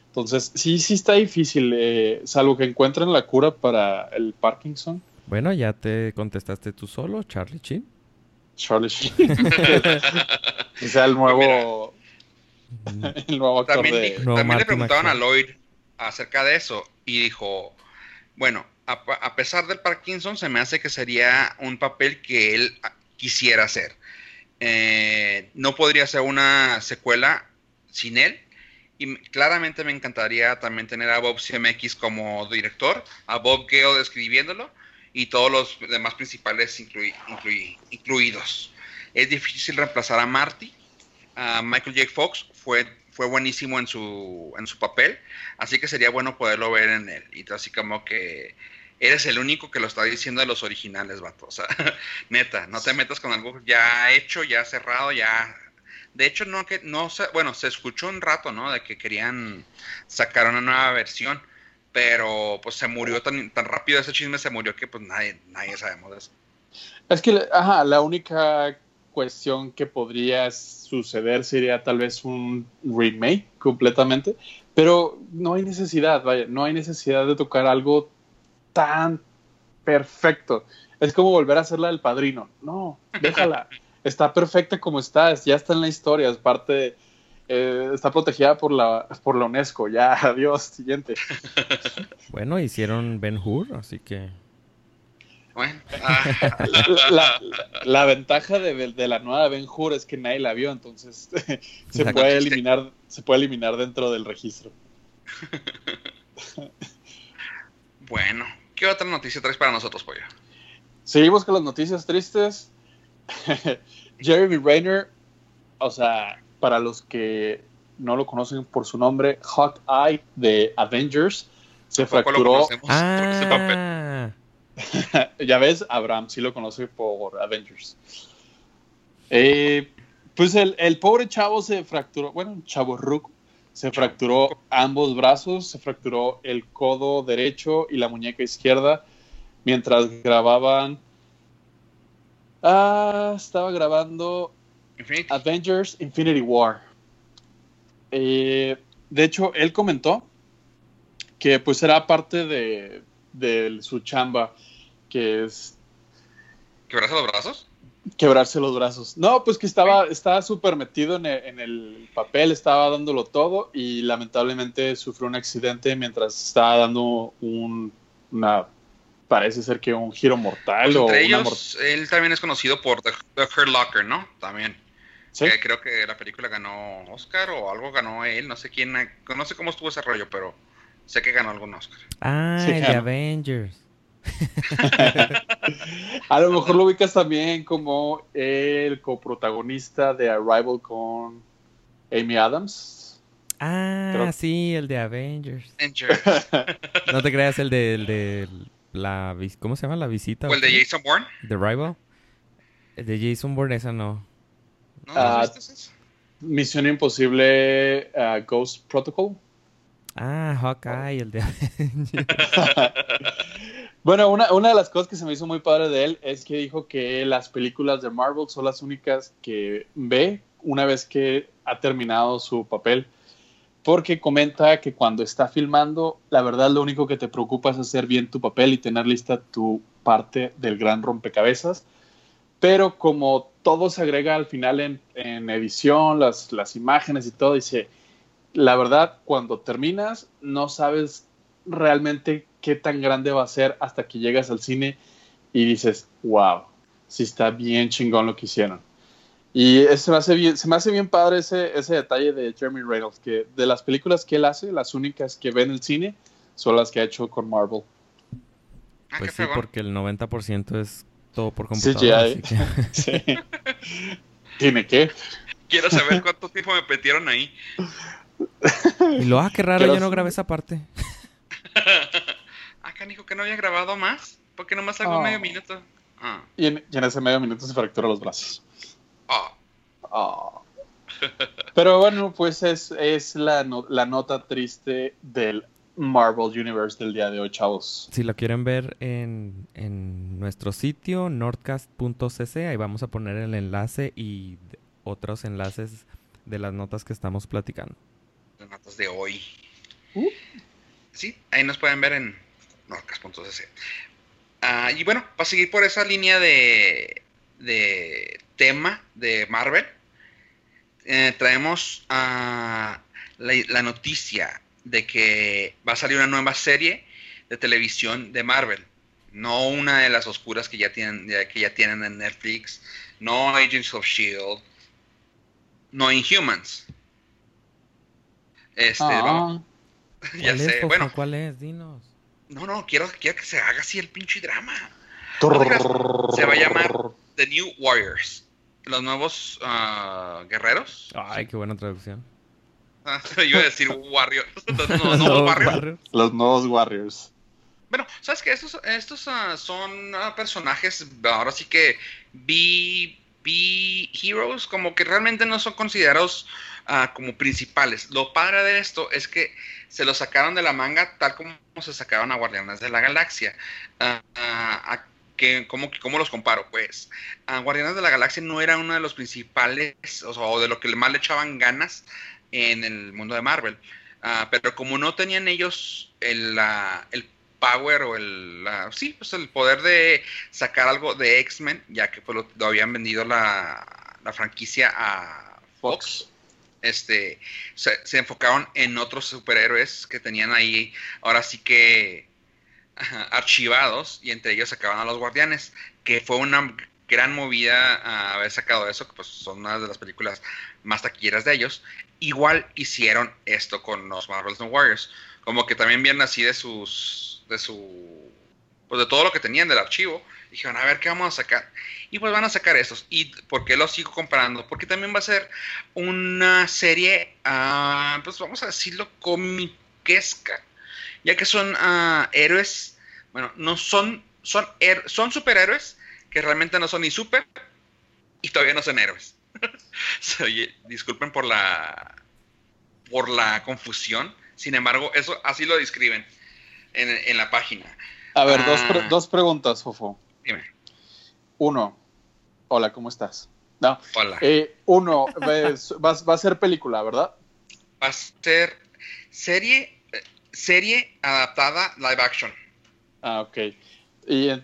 Entonces, sí, sí está difícil, eh, salvo que encuentren la cura para el Parkinson. Bueno, ya te contestaste tú solo, Charlie Chin. Charlie Sheen. (laughs) o sea, el nuevo, Mm, (laughs) el nuevo actor También, de... dijo- No, también le Marty preguntaban a. Lloyd acerca de eso y dijo, bueno, a, pesar del Parkinson se me hace que sería un papel que él ah, quisiera hacer. Eh, no podría ser una secuela sin él. Y claramente me encantaría también tener a Bob CMX como director, a Bob Gale escribiéndolo y todos los demás principales inclui- inclui- incluidos. Es difícil reemplazar a Marty. a Michael J. Fox fue, fue buenísimo en su, en su papel, así que sería bueno poderlo ver en él. Y así como que eres el único que lo está diciendo de los originales, vato. O sea, (laughs) neta, no te metas con algo ya hecho, ya cerrado, ya. De hecho, no que no se, bueno, se escuchó un rato, ¿no? De que querían sacar una nueva versión, pero pues se murió tan, tan rápido ese chisme, se murió que pues nadie, nadie sabemos de eso. Es que, ajá, la única cuestión que podría suceder sería tal vez un remake completamente, pero no hay necesidad, vaya, no hay necesidad de tocar algo tan perfecto. Es como volver a hacerla del padrino. No, déjala. (laughs) está perfecta como está, ya está en la historia, es parte, eh, está protegida por la, por la UNESCO. Ya, (laughs) adiós, siguiente. (laughs) Bueno, hicieron Ben Hur, así que... Bueno, La, la- la ventaja de, de la nueva Ben Hur es que nadie la vio, entonces se puede eliminar, se puede eliminar dentro del registro. bueno, ¿qué otra noticia traes para nosotros, Pollo? Seguimos con las noticias tristes. (laughs) Jeremy Rayner, o sea, para los que no lo conocen por su nombre, Hawkeye de Avengers, se lo fracturó. Ah, (laughs) ya ves, Abraham sí lo conoce por Avengers. Eh, pues el, el pobre chavo se fracturó, bueno, chavo ruco, se fracturó ambos brazos, se fracturó el codo derecho y la muñeca izquierda mientras grababan. Ah, estaba grabando Avengers Infinity War. Eh, de hecho, él comentó que pues era parte de, de su chamba, que es... ¿Quebrarse los brazos? Quebrarse los brazos. No, pues que estaba estaba súper metido en el, en el, papel, estaba dándolo todo y lamentablemente sufrió un accidente mientras estaba dando un, una parece ser que un giro mortal. Pues entre ellos, él también es conocido por The, Hurt Locker, ¿no? También. ¿Sí? creo que la película ganó Oscar o algo ganó él, no sé quién, no sé cómo estuvo ese rollo, pero sé que ganó algún Oscar. Ah, el de Avengers. (laughs) a lo mejor lo ubicas también como el coprotagonista de Arrival con Amy Adams. Ah, sí, el de Avengers. Avengers. (laughs) no te creas el de, el de la ¿cómo se llama? La visita. ¿O el de Jason Bourne? The Rival. El de Jason Bourne, esa no. ¿No uh, Misión Imposible uh, Ghost Protocol. Ah, Hawkeye, el de (laughs) Bueno, una, una, de las cosas que se me hizo muy padre de él es que dijo que las películas de Marvel son las únicas que ve una vez que ha terminado su papel porque comenta que cuando está filmando, la verdad lo único que te preocupa es hacer bien tu papel y tener lista tu parte del gran rompecabezas. Pero como todo se agrega al final en, edición, las, las, imágenes y todo, dice, la verdad, cuando terminas, no sabes realmente qué tan grande va a ser hasta que llegas al cine y dices, wow, sí está bien chingón lo que hicieron. Y se me hace bien, se me hace bien padre ese, ese detalle de Jeremy Reynolds, que de las películas que él hace, las únicas que ve en el cine son las que ha hecho con Marvel. Ah, pues sí, porque el 90% es todo por computadora. (laughs) (laughs) Sí. ¿Tiene qué? Quiero saber cuánto tiempo me metieron ahí. Y lo, ah, qué raro, yo no grabé esa parte. (laughs) canijo, que no había grabado más. Porque nomás hago oh. medio minuto. Ah. Y, en, y en ese medio minuto se fractura los brazos. Ah. Pero bueno, pues es, es la, la, nota triste del Marvel Universe del día de hoy, chavos. Si lo quieren ver en, en nuestro sitio, nordcast.cc, ahí vamos a poner el enlace y otros enlaces de las notas que estamos platicando. Las notas de hoy. Uh. Sí, ahí nos pueden ver en nordcast.cc. Ah, y bueno, para seguir por esa línea de, de tema de Marvel, eh, traemos la, noticia de que va a salir una nueva serie de televisión de Marvel. No una de las oscuras que ya tienen, que ya tienen en Netflix, no Agents of Shield, no Inhumans. Este, ah. (laughs) ya sé, bueno. ¿Cuál es? Dinos. No, no, quiero, quiero que se haga así el pinche drama. se va a llamar The New Warriors los nuevos uh, guerreros. Ay, qué buena traducción. Ah, (laughs) yo iba a decir Warriors. (laughs) (laughs) Los nuevos, warriors. Los nuevos Warriors. Bueno, ¿sabes qué? Estos, estos uh, son uh, personajes, ahora sí que B, B Heroes, como que realmente no son considerados como principales. Lo padre de esto es que se los sacaron de la manga tal como se sacaron a Guardianes de la Galaxia. ¿cómo, los comparo? Pues a Guardianes de la Galaxia no era uno de los principales, o, de lo que más le echaban ganas en el mundo de Marvel. Ah, pero como no tenían ellos el, el power o el, sí, pues el poder de sacar algo de X-Men, ya que pues, lo, habían vendido la, franquicia a Fox. Este, se, enfocaron en otros superhéroes que tenían ahí, ahora sí que archivados y entre ellos sacaban a los guardianes, que fue una gran movida haber sacado eso, que pues son una de las películas más taquilleras de ellos. Igual hicieron esto con los Marvel's Warriors, como que también vieron así de sus, de su, pues de todo lo que tenían del archivo, dijeron, a ver qué vamos a sacar. Y pues van a sacar estos. ¿Y por qué los sigo comprando? Porque también va a ser una serie, ah, pues vamos a decirlo, comiquesca ya que son uh, héroes, bueno, no son, son, son superhéroes que realmente no son ni super y todavía no son héroes. (laughs) Oye, disculpen por la por la confusión. Sin embargo, eso así lo describen en, en la página. A ver, dos, Ah. pre- dos preguntas, Fofo. Dime, Uno, hola, ¿cómo estás? No, hola. eh, uno, ves- (laughs) va, va a ser película, ¿verdad? Va a ser serie, serie adaptada live action. Ah, ok. Y eh,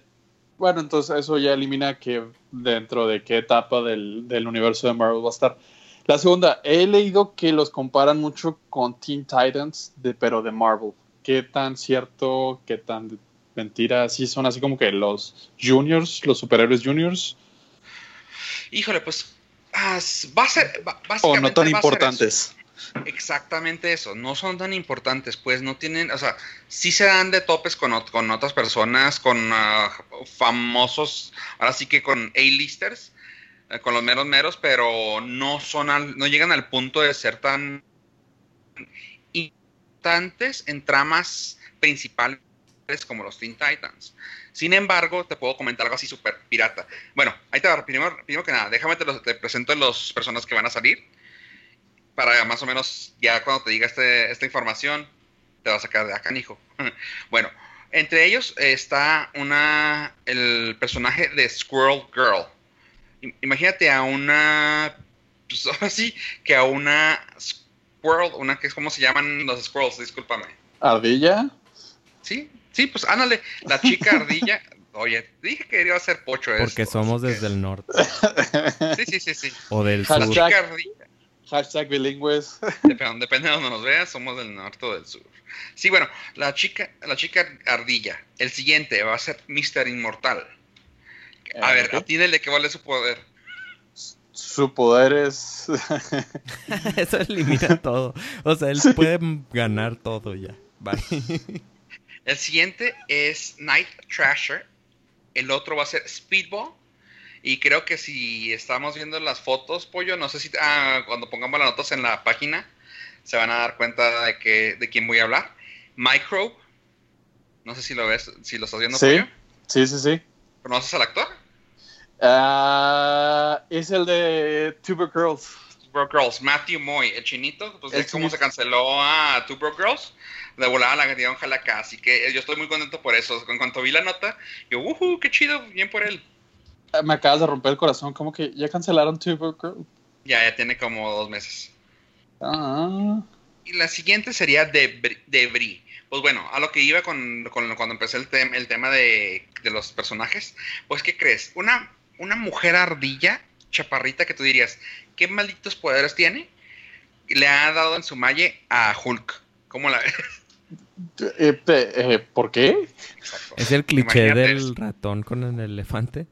bueno, entonces eso ya elimina que dentro de qué etapa del, del universo de Marvel va a estar. La segunda, he leído que los comparan mucho con Teen Titans, de, pero de Marvel. ¿Qué tan cierto, qué tan mentira? Sí, son así como que los juniors, los superhéroes juniors, Híjole, pues va a ser. o no tan importantes. eso. Exactamente eso, no son tan importantes, pues no tienen, o sea, sí se dan de topes con, con otras personas, con ah, famosos, ahora sí que con A-listers, eh, con los meros meros, pero no son al- no llegan al punto de ser tan importantes en tramas principales como los Teen Titans. Sin embargo, te puedo comentar algo así súper pirata. Bueno, ahí te va. Primero, primero que nada, déjame te, los- te presento las personas que van a salir. Para más o menos, ya cuando te diga este- esta información, te vas a sacar de acá, hijo. (laughs) bueno, entre ellos está una el personaje de Squirrel Girl. Imagínate a una. Pues (laughs) ahora sí, que a una Squirrel, una que es como se llaman los Squirrels, discúlpame. Ardilla, Sí, sí, pues ándale, la chica (laughs) ardilla. Oye, dije que iba a ser pocho Porque esto, somos que- desde el norte Sí, sí, sí, sí. o del La sur. Hashtag- chica ardilla, hashtag bilingües. dep- depende de donde nos veas, somos del norte o del sur. Sí, bueno, la chica, la chica ardilla. El siguiente va a ser Mr. Inmortal. A Eh, ver, ok. atínele que vale su poder. Su poder es. (laughs) Eso elimina todo. O sea, él puede ganar todo ya. Bye. (laughs) El siguiente es Night Trasher. El otro va a ser Speedball. Y creo que si estamos viendo las fotos, pollo, no sé si ah, cuando pongamos las notas en la página se van a dar cuenta de que de quién voy a hablar. Microbe. No sé si lo ves, si lo estás viendo, Sí. pollo. Sí, sí, sí. ¿Conoces al actor? Ah, es el de Broke Girls. Bro Girls, Matthew Moy, el chinito, pues El es como chinito. se canceló a Two Bro Girls, de volada la dieron jalacá, así que yo estoy muy contento por eso. En cuanto vi la nota, yo, uhu, qué chido, bien por él. Ah, Me acabas de romper el corazón, como que ya cancelaron Two Broke Girls. Ya, ya tiene como dos meses. Ah, Y la siguiente sería Debris. Debris. Pues bueno, a lo que iba con, con- cuando empecé el, tem- el tema de, de los personajes, pues ¿qué crees? Una, una mujer ardilla, chaparrita, que tú dirías, ¿qué malditos poderes tiene? Le ha dado en su malle a Hulk. ¿Cómo la ves? (laughs) eh, eh, ¿Por qué? Exacto. Es el cliché Imagínate del eso. ratón con el elefante.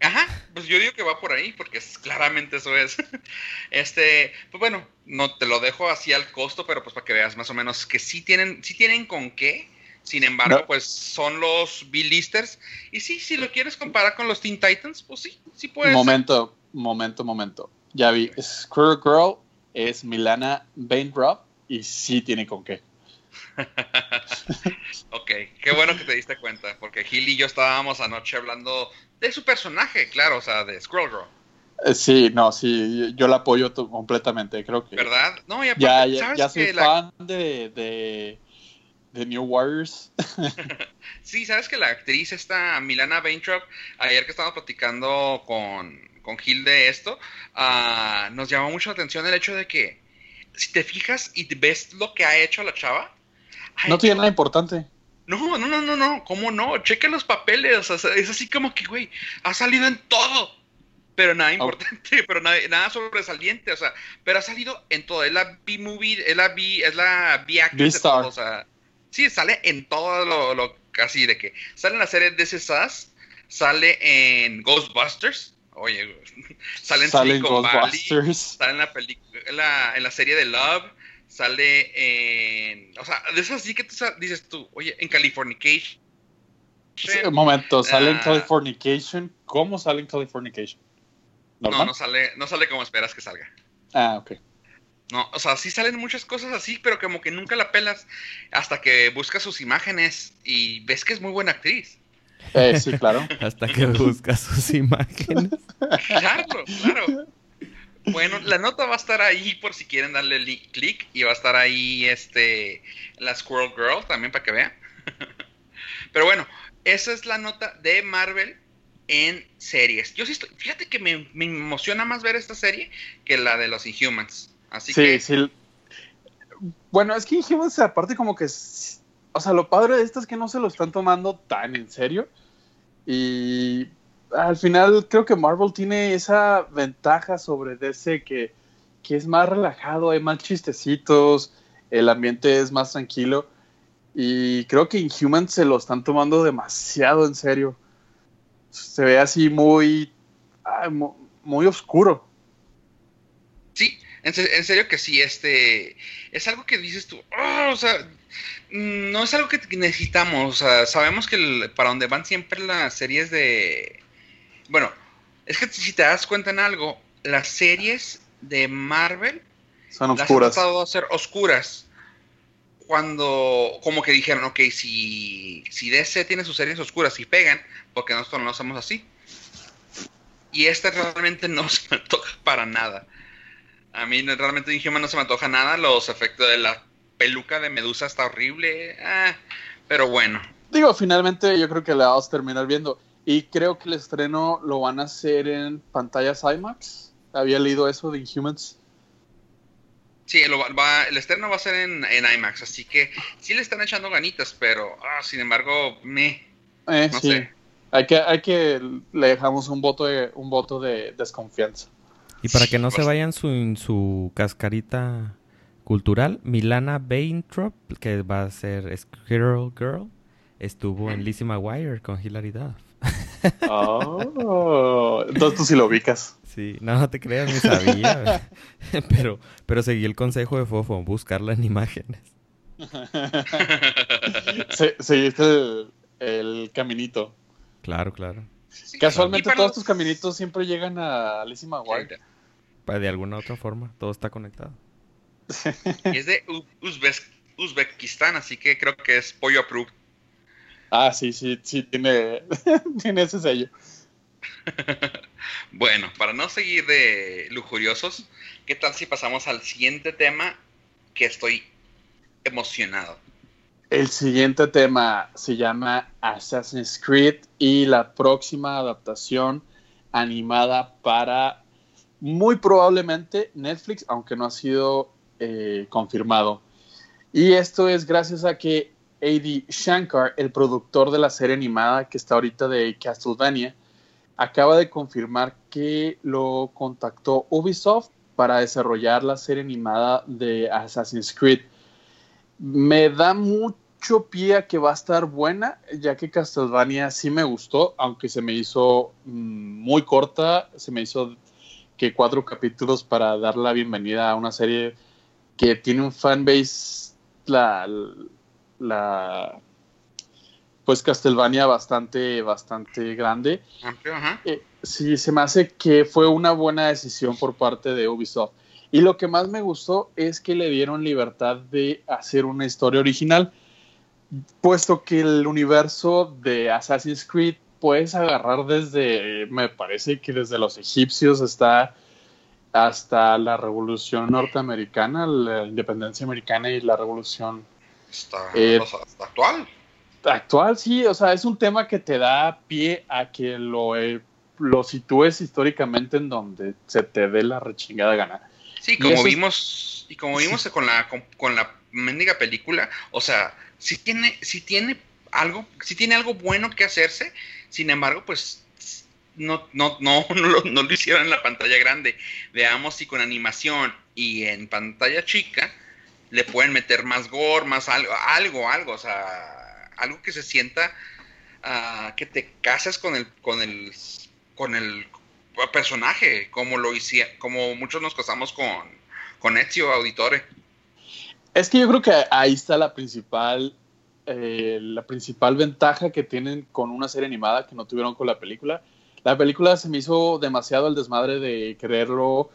Ajá, pues yo digo que va por ahí, porque es, claramente eso es. (laughs) Este, pues bueno, no te lo dejo así al costo, pero pues para que veas más o menos que sí tienen, sí tienen con qué. Sin embargo, No. pues son los B-listers. Y sí, si lo quieres comparar con los Teen Titans, pues sí, sí puedes. Momento, momento, momento. Ya vi, Squirrel Girl es Milana Bainrop y sí tiene con qué. (laughs) Ok, qué bueno que te diste cuenta, porque Gil y yo estábamos anoche hablando de su personaje, claro, o sea, de Squirrel Girl, Eh, sí, no, sí, yo la apoyo completamente, creo que... ¿verdad? No, y aparte, Ya, ya, ¿sabes ya soy que la- fan de, de, de New Warriors. (laughs) Sí, sabes que la actriz esta Milana Baintrop, ayer que estábamos platicando con, con Gil de esto, ah, nos llamó mucho la atención el hecho de que si te fijas y ves lo que ha hecho la chava, ha No tiene nada importante. no, no, no, no, no, ¿cómo no? Checa los papeles, o sea, es así como que, güey, ha salido en todo, pero nada importante, (laughs) pero nada, nada sobresaliente, o sea, pero ha salido en todo, es la B-movie, es la B, es la B-actress de B-star. todo, o sea, sí, sale en todo lo, lo casi de que, sale en la serie This Is Us, sale en Ghostbusters, oye, (laughs) sale en Salen Silicon Valley, Ghostbusters. sale en la película, en la, en la serie de Love, sale en, o sea, de esas sí que tú dices tú, oye, en Californication. Un momento, sale en Ah. Californication. ¿Cómo sale en Californication? No, ¿Normal? no sale, no sale como esperas que salga. Ah, ok. No, o sea, sí salen muchas cosas así, pero como que nunca la pelas hasta que buscas sus imágenes y ves que es muy buena actriz. Eh, sí, claro. (laughs) Hasta que busca sus imágenes. Claro, claro. Bueno, la nota va a estar ahí por si quieren darle clic y va a estar ahí este la Squirrel Girl también para que vean. (laughs) Pero bueno, esa es la nota de Marvel en series. Yo sí estoy, fíjate que me, emociona más ver esta serie que la de los Inhumans. Así sí, que... sí. Bueno, es que Inhumans aparte como que... O sea, lo padre de esto es que no se lo están tomando tan en serio. Y al final creo que Marvel tiene esa ventaja sobre DC que, que es más relajado, hay más chistecitos, el ambiente es más tranquilo. Y creo que Inhumans se lo están tomando demasiado en serio. Se ve así muy, muy oscuro. Sí, en, serio que sí, este es algo que dices tú, ah, o sea, no es algo que necesitamos, o sea, sabemos que para donde van siempre las series de, bueno, es que si te das cuenta en algo, las series de Marvel son oscuras. Las han tratado de hacer oscuras cuando como que dijeron, ok, si, si DC tiene sus series oscuras y pegan, porque nosotros no lo hacemos así. Y este realmente no (laughs) se me antoja para nada. A mí realmente Inhuman no se me antoja nada. Los efectos de la peluca de Medusa está horrible. Ah, pero bueno. Digo, finalmente yo creo que la vamos a terminar viendo. Y creo que el estreno lo van a hacer en pantallas IMAX. Había leído eso de Inhumans. Sí, el estreno va a ser en, IMAX, así que sí le están echando ganitas, pero ah, sin embargo, me. Eh, no sé. Hay que, hay que le dejamos un voto de, un voto de desconfianza. Y para que no se pues. vayan su, su cascarita cultural, Milana Baintrop, que va a ser Squirrel Girl, estuvo en Lizzie McGuire con Hilary Duff. Oh, entonces tú sí lo ubicas. Sí, no, te creas, ni sabía. (laughs) pero, pero seguí el consejo de Fofo, buscarla en imágenes. (laughs) seguiste el, caminito. Claro, claro. Casualmente todos tus caminitos siempre llegan a Lizzie McGuire. De alguna otra forma, todo está conectado. (laughs) es de Uzbekistán, así que creo que es pollo approved. Ah, sí, sí, sí, tiene, (laughs) tiene ese sello. (laughs) bueno, para no seguir de lujuriosos, ¿qué tal si pasamos al siguiente tema que estoy emocionado? El siguiente tema se llama Assassin's Creed y la próxima adaptación animada para muy probablemente Netflix, aunque no ha sido eh, confirmado. Y esto es gracias a que A.D. Shankar, el productor de la serie animada que está ahorita de Castlevania, acaba de confirmar que lo contactó Ubisoft para desarrollar la serie animada de Assassin's Creed. Me da mucho pie a que va a estar buena, ya que Castlevania sí me gustó, aunque se me hizo mm, muy corta, se me hizo que cuatro capítulos para dar la bienvenida a una serie que tiene un fanbase la, la pues Castlevania bastante, bastante grande. Amplio, ajá. Eh, sí, se me hace que fue una buena decisión por parte de Ubisoft. Y lo que más me gustó es que le dieron libertad de hacer una historia original, puesto que el universo de Assassin's Creed puedes agarrar desde, me parece que desde los egipcios está hasta la revolución norteamericana, la independencia americana y la revolución eh, actual actual, sí, o sea, es un tema que te da pie a que lo, eh, lo sitúes históricamente en donde se te dé la rechingada gana. Sí, como vimos, y como vimos con la, con, la mendiga película, o sea, si tiene, si tiene algo, si tiene algo bueno que hacerse, sin embargo, pues no, no, no, (laughs) no, lo, no lo hicieron en la pantalla grande. Veamos si con animación y en pantalla chica le pueden meter más gore, más algo, algo, algo, o sea, algo que se sienta uh, que te casas con el, con el, con el personaje, como lo hice, como muchos nos casamos con, con Ezio Auditore. Es que yo creo que ahí está la principal, eh, la principal ventaja que tienen con una serie animada que no tuvieron con la película. La película se me hizo demasiado el desmadre de quererlo,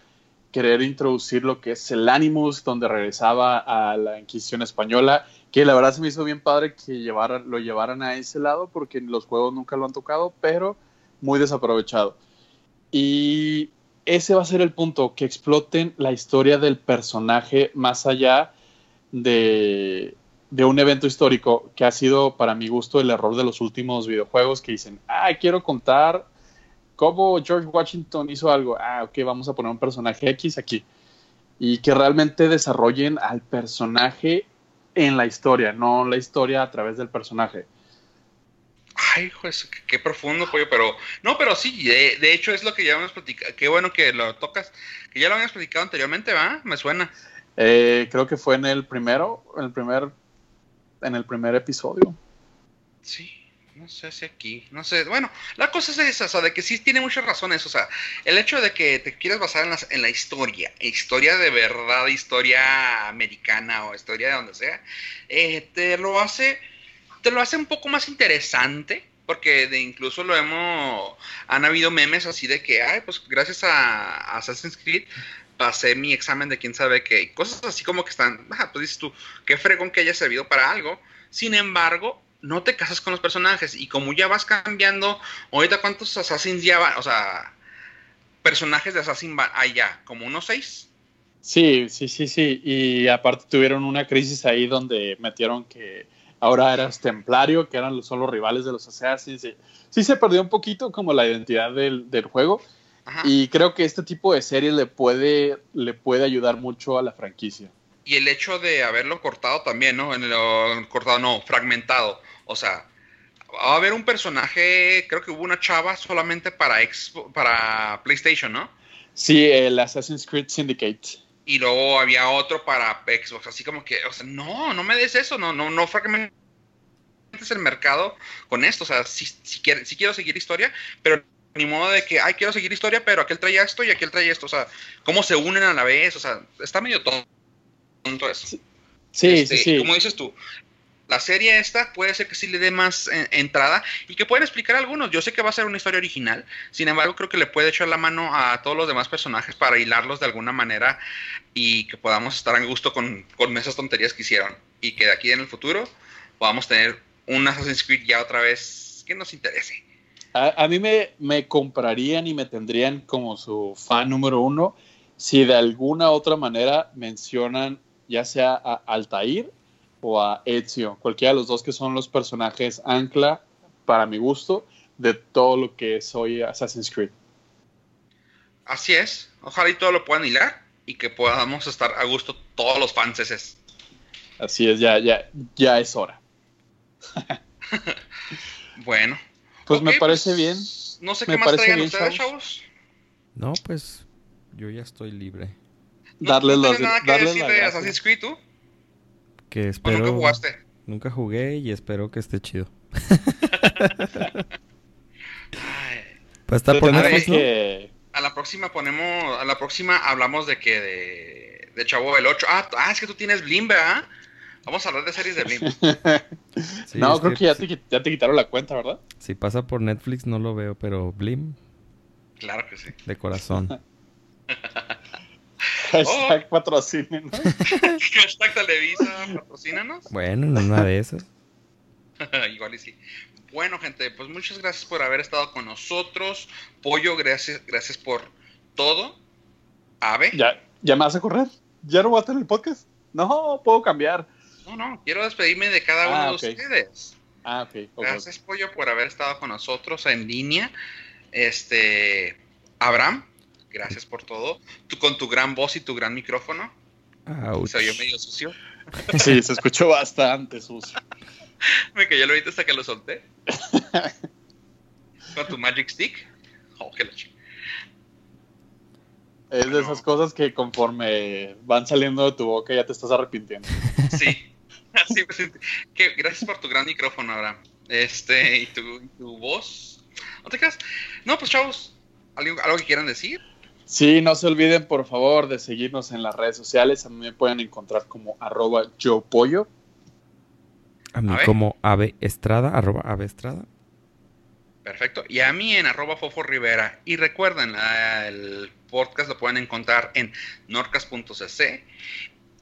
querer introducir lo que es el Animus, donde regresaba a la Inquisición española que la verdad se me hizo bien padre que llevaran, lo llevaran a ese lado porque los juegos nunca lo han tocado, pero muy desaprovechado. Y ese va a ser el punto, que exploten la historia del personaje más allá de, de un evento histórico que ha sido para mi gusto el error de los últimos videojuegos que dicen, ah, quiero contar cómo George Washington hizo algo, ah, ok, vamos a poner un personaje X aquí. Y que realmente desarrollen al personaje en la historia, no la historia a través del personaje. Ay, pues, qué, profundo, pollo, pero... No, pero sí, de, hecho es lo que ya hemos platicado. Qué bueno que lo tocas, que ya lo habíamos platicado anteriormente, ¿va? Me suena. Eh, creo que fue en el primero, en el primer, en el primer episodio. Sí, no sé si aquí, no sé. Bueno, la cosa es esa, o sea, de que sí tiene muchas razones. O sea, el hecho de que te quieras basar en la, en la historia, historia de verdad, historia americana o historia de donde sea, eh, te lo hace te lo hace un poco más interesante, porque de incluso lo hemos, han habido memes así de que, ay, pues gracias a, Assassin's Creed pasé mi examen de quién sabe qué, cosas así como que están, ah, pues dices tú, qué fregón que haya servido para algo, sin embargo, no te casas con los personajes, y como ya vas cambiando, ahorita cuántos Assassins ya van, o sea, personajes de Assassin hay ya, como unos seis. Sí, sí, sí, sí, y aparte tuvieron una crisis ahí donde metieron que ahora eras templario, que eran son los rivales de los Assassins. Sí, sí se perdió un poquito como la identidad del, del juego. Y creo que este tipo de series le puede, le puede ayudar mucho a la franquicia. Y el hecho de haberlo cortado también, ¿no? En lo, cortado, no, fragmentado. O sea, va a haber un personaje, creo que hubo una chava solamente para, para PlayStation, ¿no? Sí, el Assassin's Creed Syndicate y luego había otro para Xbox, así como que, o sea, no, no me des eso, no, no, no fragmentes el mercado con esto, o sea, si, si, si quiero seguir historia, pero ni modo de que, ay, quiero seguir historia, pero aquel trae esto y aquel trae esto, o sea, cómo se unen a la vez, o sea, está medio tonto eso. Sí, sí, este, sí. Como dices tú, la serie esta puede ser que sí le dé más eh, entrada y que pueden explicar algunos. Yo sé que va a ser una historia original, sin embargo creo que le puede echar la mano a todos los demás personajes para hilarlos de alguna manera y que podamos estar en gusto con, esas tonterías que hicieron y que de aquí en el futuro podamos tener un Assassin's Creed ya otra vez que nos interese. A, mí me, me comprarían y me tendrían como su fan número uno si de alguna otra manera mencionan ya sea a Altair o a Ezio, cualquiera de los dos que son los personajes ancla, para mi gusto, de todo lo que soy Assassin's Creed. Así es, ojalá y todo lo puedan hilar y que podamos estar a gusto todos los fans. Así es, ya, ya, ya es hora. (laughs) bueno. Pues me parece pues, bien. No sé qué más traigan ustedes, chavos. No, pues yo ya estoy libre. darle los, nada que decir de Assassin's Creed, tú? Que espero. nunca jugaste. Nunca jugué y espero que esté chido. pues está por que... A la próxima ponemos. A la próxima hablamos de que. De, de Chavo del 8. Ah, ah, es que tú tienes Blim, ¿verdad? Vamos a hablar de series de Blim. (laughs) no, creo que ya te, ya te quitaron la cuenta, ¿verdad? Si pasa por Netflix no lo veo, pero Blim. Claro que sí. De corazón. (laughs) Hashtag oh. patrocínenos. (laughs) Hashtag Televisa, patrocínanos. Bueno, en una de esas. (laughs) Igual y sí. Bueno, gente, pues muchas gracias por haber estado con nosotros. Pollo, gracias, gracias por todo. Ave. ¿Ya, ¿Ya me vas a correr? ¿Ya no voy a tener el podcast? No, puedo cambiar. No, no, quiero despedirme de cada uno ah, de ustedes. Ah, ok. Gracias, Pollo, por haber estado con nosotros en línea. Este, Abraham, Gracias por todo. Tú con tu gran voz y tu gran micrófono. Se oyó medio sucio. (laughs) Sí, se escuchó bastante sucio. (laughs) Me cayó el oído hasta que lo solté. (laughs) con tu Magic Stick. Oh, qué Es de esas cosas que conforme van saliendo de tu boca ya te estás arrepintiendo. Sí. Así, pues, que, gracias por tu gran micrófono, Abraham. Este, y tu, tu voz. ¿No te creas? No, pues chavos, ¿algo, ¿algo que quieran decir? Sí, no se olviden por favor de seguirnos en las redes sociales. A mí me pueden encontrar como arroba yo pollo. A mí como ave estrada, arroba ave estrada. Perfecto. Y a mí en arroba fofo rivera. Y recuerden, el podcast lo pueden encontrar en norcas.cc.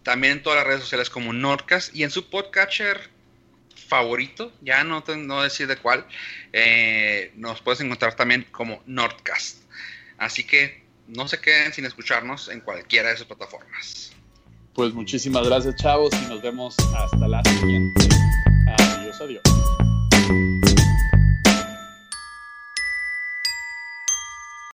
También en todas las redes sociales como Norcas. Y en su podcatcher favorito, ya no, no decir de cuál, eh, nos puedes encontrar también como Nordcast. Así que no se queden sin escucharnos en cualquiera de esas plataformas. Pues muchísimas gracias, chavos, y nos vemos hasta la siguiente. Adiós, adiós.